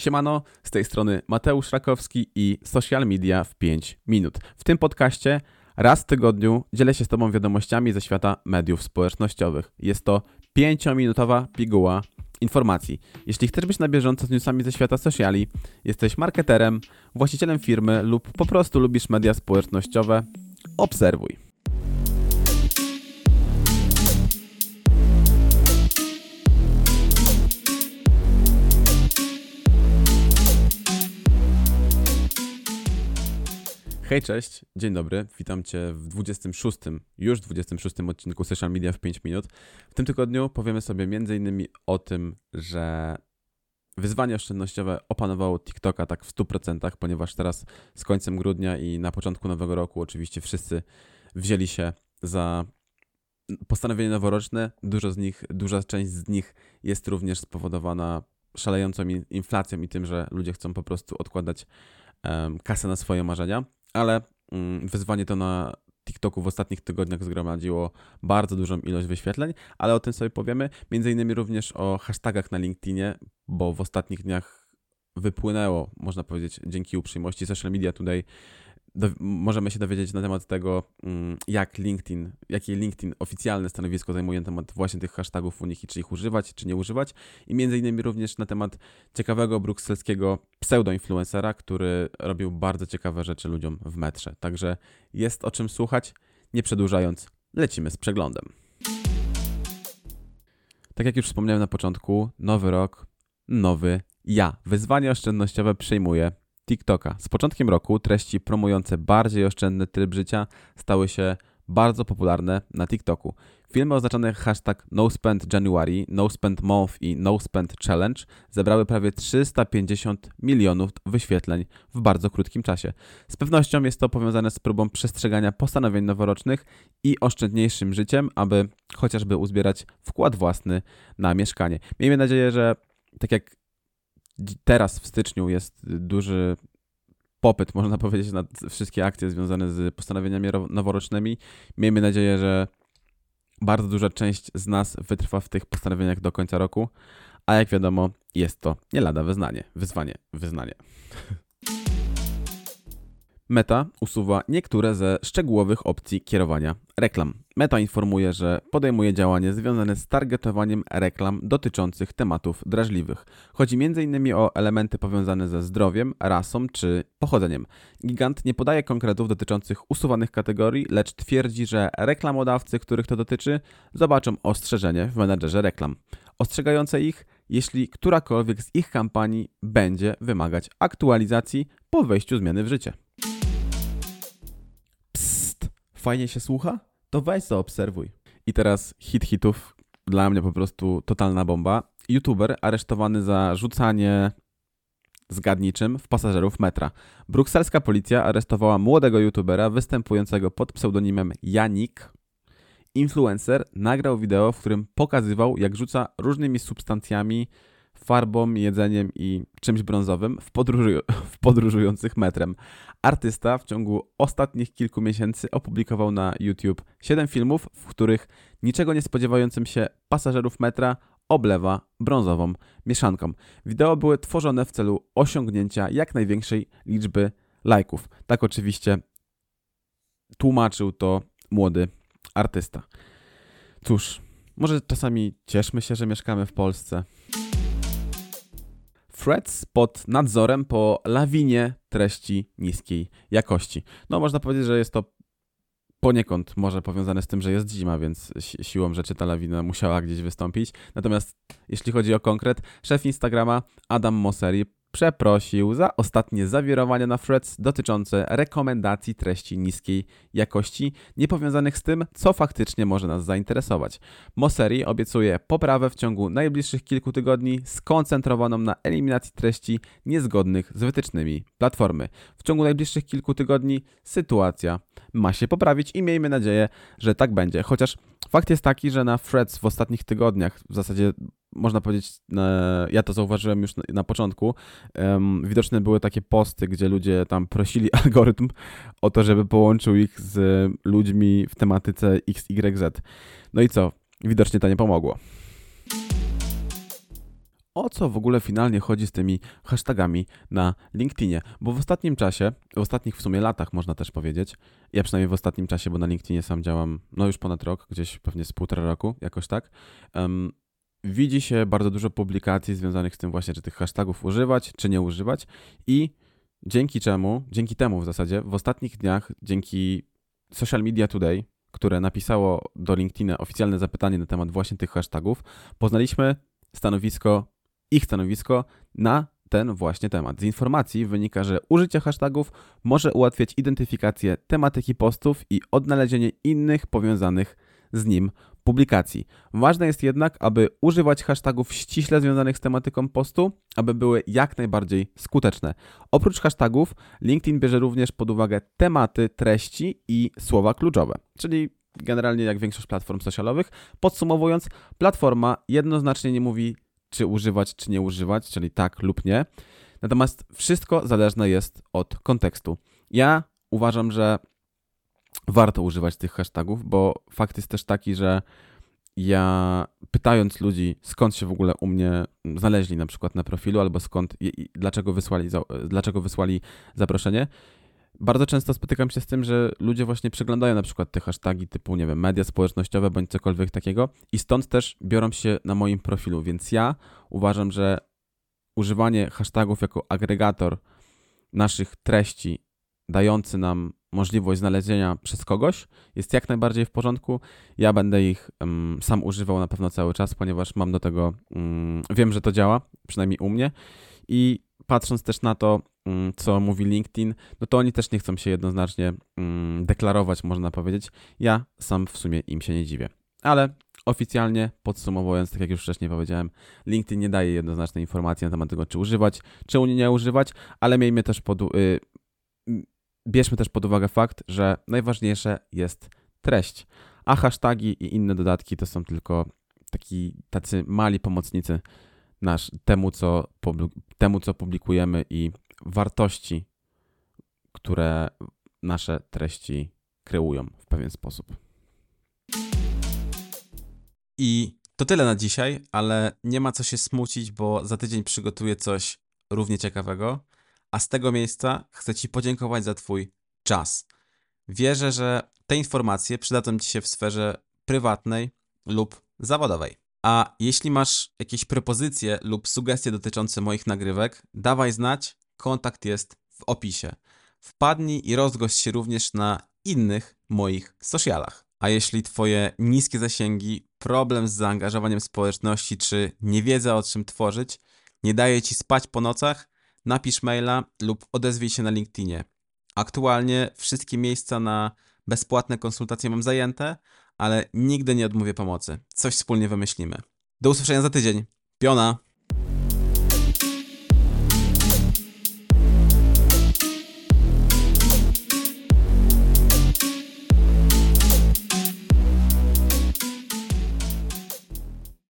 Siemano, z tej strony Mateusz Rakowski i Social Media w 5 minut. W tym podcaście raz w tygodniu dzielę się z Tobą wiadomościami ze świata mediów społecznościowych. Jest to 5-minutowa piguła informacji. Jeśli chcesz być na bieżąco z newsami ze świata sociali, jesteś marketerem, właścicielem firmy lub po prostu lubisz media społecznościowe, obserwuj. Hej, cześć, dzień dobry, witam Cię w 26, już 26 odcinku Social Media w 5 minut. W tym tygodniu powiemy sobie m.in. o tym, że wyzwanie oszczędnościowe opanowało TikToka tak w 100%, ponieważ teraz z końcem grudnia i na początku nowego roku oczywiście wszyscy wzięli się za postanowienie noworoczne. Dużo z nich, duża część z nich jest również spowodowana szalejącą inflacją i tym, że ludzie chcą po prostu odkładać um, kasę na swoje marzenia ale mm, wyzwanie to na TikToku w ostatnich tygodniach zgromadziło bardzo dużą ilość wyświetleń, ale o tym sobie powiemy. Między innymi również o hashtagach na LinkedInie, bo w ostatnich dniach wypłynęło, można powiedzieć, dzięki uprzejmości Social Media Today do, możemy się dowiedzieć na temat tego, mm, jak LinkedIn, jakie LinkedIn oficjalne stanowisko zajmuje na temat właśnie tych hashtagów u nich i czy ich używać, czy nie używać. I między innymi również na temat ciekawego brukselskiego pseudo-influencera, który robił bardzo ciekawe rzeczy ludziom w metrze. Także jest o czym słuchać. Nie przedłużając, lecimy z przeglądem. Tak jak już wspomniałem na początku, nowy rok, nowy ja. Wyzwanie oszczędnościowe przyjmuję TikToka. Z początkiem roku treści promujące bardziej oszczędny tryb życia stały się bardzo popularne na TikToku. Filmy oznaczone hashtag NoSpendJanuary, NoSpendMonth i NoSpendChallenge zebrały prawie 350 milionów wyświetleń w bardzo krótkim czasie. Z pewnością jest to powiązane z próbą przestrzegania postanowień noworocznych i oszczędniejszym życiem, aby chociażby uzbierać wkład własny na mieszkanie. Miejmy nadzieję, że tak jak teraz w styczniu jest duży popyt, można powiedzieć, na wszystkie akcje związane z postanowieniami noworocznymi. Miejmy nadzieję, że bardzo duża część z nas wytrwa w tych postanowieniach do końca roku, a jak wiadomo, jest to nie lada wyznanie, wyzwanie, wyznanie. Meta usuwa niektóre ze szczegółowych opcji kierowania reklam. Meta informuje, że podejmuje działanie związane z targetowaniem reklam dotyczących tematów drażliwych. Chodzi m.in. o elementy powiązane ze zdrowiem, rasą czy pochodzeniem. Gigant nie podaje konkretów dotyczących usuwanych kategorii, lecz twierdzi, że reklamodawcy, których to dotyczy, zobaczą ostrzeżenie w menedżerze reklam, ostrzegające ich, jeśli którakolwiek z ich kampanii będzie wymagać aktualizacji po wejściu zmiany w życie fajnie się słucha, to weź zaobserwuj. I teraz hit hitów, dla mnie po prostu totalna bomba. YouTuber aresztowany za rzucanie zgadniczym w pasażerów metra. Brukselska policja aresztowała młodego youtubera występującego pod pseudonimem Janik. Influencer nagrał wideo, w którym pokazywał, jak rzuca różnymi substancjami farbą, jedzeniem i czymś brązowym w, w podróżujących metrem. Artysta w ciągu ostatnich kilku miesięcy opublikował na YouTube 7 filmów, w których niczego nie spodziewającym się pasażerów metra oblewa brązową mieszanką. Wideo były tworzone w celu osiągnięcia jak największej liczby lajków. Tak oczywiście tłumaczył to młody artysta. Cóż, może czasami cieszmy się, że mieszkamy w Polsce. Threads pod nadzorem po lawinie treści niskiej jakości. No, można powiedzieć, że jest to poniekąd może powiązane z tym, że jest zima, więc siłą rzeczy ta lawina musiała gdzieś wystąpić. Natomiast jeśli chodzi o konkret, szef Instagrama Adam Mosseri przeprosił za ostatnie zawirowania na threads dotyczące rekomendacji treści niskiej jakości, niepowiązanych z tym, co faktycznie może nas zainteresować. Mosseri obiecuje poprawę w ciągu najbliższych kilku tygodni, skoncentrowaną na eliminacji treści niezgodnych z wytycznymi platformy. W ciągu najbliższych kilku tygodni sytuacja ma się poprawić i miejmy nadzieję, że tak będzie. Chociaż fakt jest taki, że na threads w ostatnich tygodniach, w zasadzie można powiedzieć, ja to zauważyłem już na, początku, widoczne były takie posty, gdzie ludzie tam prosili algorytm o to, żeby połączył ich z ludźmi w tematyce XYZ. No i co? Widocznie to nie pomogło. O co w ogóle finalnie chodzi z tymi hashtagami na LinkedInie. Bo w ostatnim czasie, w ostatnich w sumie latach można też powiedzieć, ja przynajmniej w ostatnim czasie, bo na LinkedInie sam działam no już ponad rok, gdzieś pewnie z półtora roku, jakoś tak, um, widzi się bardzo dużo publikacji związanych z tym właśnie, czy tych hashtagów używać, czy nie używać i dzięki czemu, dzięki temu w zasadzie w ostatnich dniach, dzięki Social Media Today, które napisało do LinkedIna oficjalne zapytanie na temat właśnie tych hashtagów, poznaliśmy stanowisko, ich stanowisko na ten właśnie temat. Z informacji wynika, że użycie hashtagów może ułatwiać identyfikację tematyki postów i odnalezienie innych powiązanych z nim publikacji. Ważne jest jednak, aby używać hashtagów ściśle związanych z tematyką postu, aby były jak najbardziej skuteczne. Oprócz hashtagów, LinkedIn bierze również pod uwagę tematy, treści i słowa kluczowe, czyli generalnie jak większość platform socialowych. Podsumowując, platforma jednoznacznie nie mówi, czy używać, czy nie używać, czyli tak lub nie. Natomiast wszystko zależne jest od kontekstu. Ja uważam, że warto używać tych hashtagów, bo fakt jest też taki, że ja pytając ludzi, skąd się w ogóle u mnie znaleźli na przykład na profilu, albo skąd, i, dlaczego, wysłali, dlaczego wysłali zaproszenie, bardzo często spotykam się z tym, że ludzie właśnie przeglądają na przykład te hasztagi typu, nie wiem, media społecznościowe bądź cokolwiek takiego i stąd też biorą się na moim profilu, więc ja uważam, że używanie hashtagów jako agregator naszych treści, dający nam możliwość znalezienia przez kogoś jest jak najbardziej w porządku. Ja będę ich um, sam używał na pewno cały czas, ponieważ mam do tego, um, wiem, że to działa, przynajmniej u mnie. I patrząc też na to, um, co mówi LinkedIn, no to oni też nie chcą się jednoznacznie deklarować, można powiedzieć. Ja sam w sumie im się nie dziwię. Ale oficjalnie podsumowując, tak jak już wcześniej powiedziałem, LinkedIn nie daje jednoznacznej informacji na temat tego, czy używać, czy nie używać, ale miejmy też pod, y, bierzmy też pod uwagę fakt, że najważniejsze jest treść, a hasztagi i inne dodatki to są tylko taki, tacy mali pomocnicy nasz, temu, co, temu, co publikujemy i wartości, które nasze treści kreują w pewien sposób. I to tyle na dzisiaj, ale nie ma co się smucić, bo za tydzień przygotuję coś równie ciekawego a z tego miejsca chcę Ci podziękować za Twój czas. Wierzę, że te informacje przydadzą Ci się w sferze prywatnej lub zawodowej. A jeśli masz jakieś propozycje lub sugestie dotyczące moich nagrywek, dawaj znać, kontakt jest w opisie. Wpadnij i rozgość się również na innych moich socialach. A jeśli Twoje niskie zasięgi, problem z zaangażowaniem społeczności czy niewiedza o czym tworzyć nie daje Ci spać po nocach, napisz maila lub odezwij się na LinkedInie. Aktualnie wszystkie miejsca na bezpłatne konsultacje mam zajęte, ale nigdy nie odmówię pomocy. Coś wspólnie wymyślimy. Do usłyszenia za tydzień. Piona!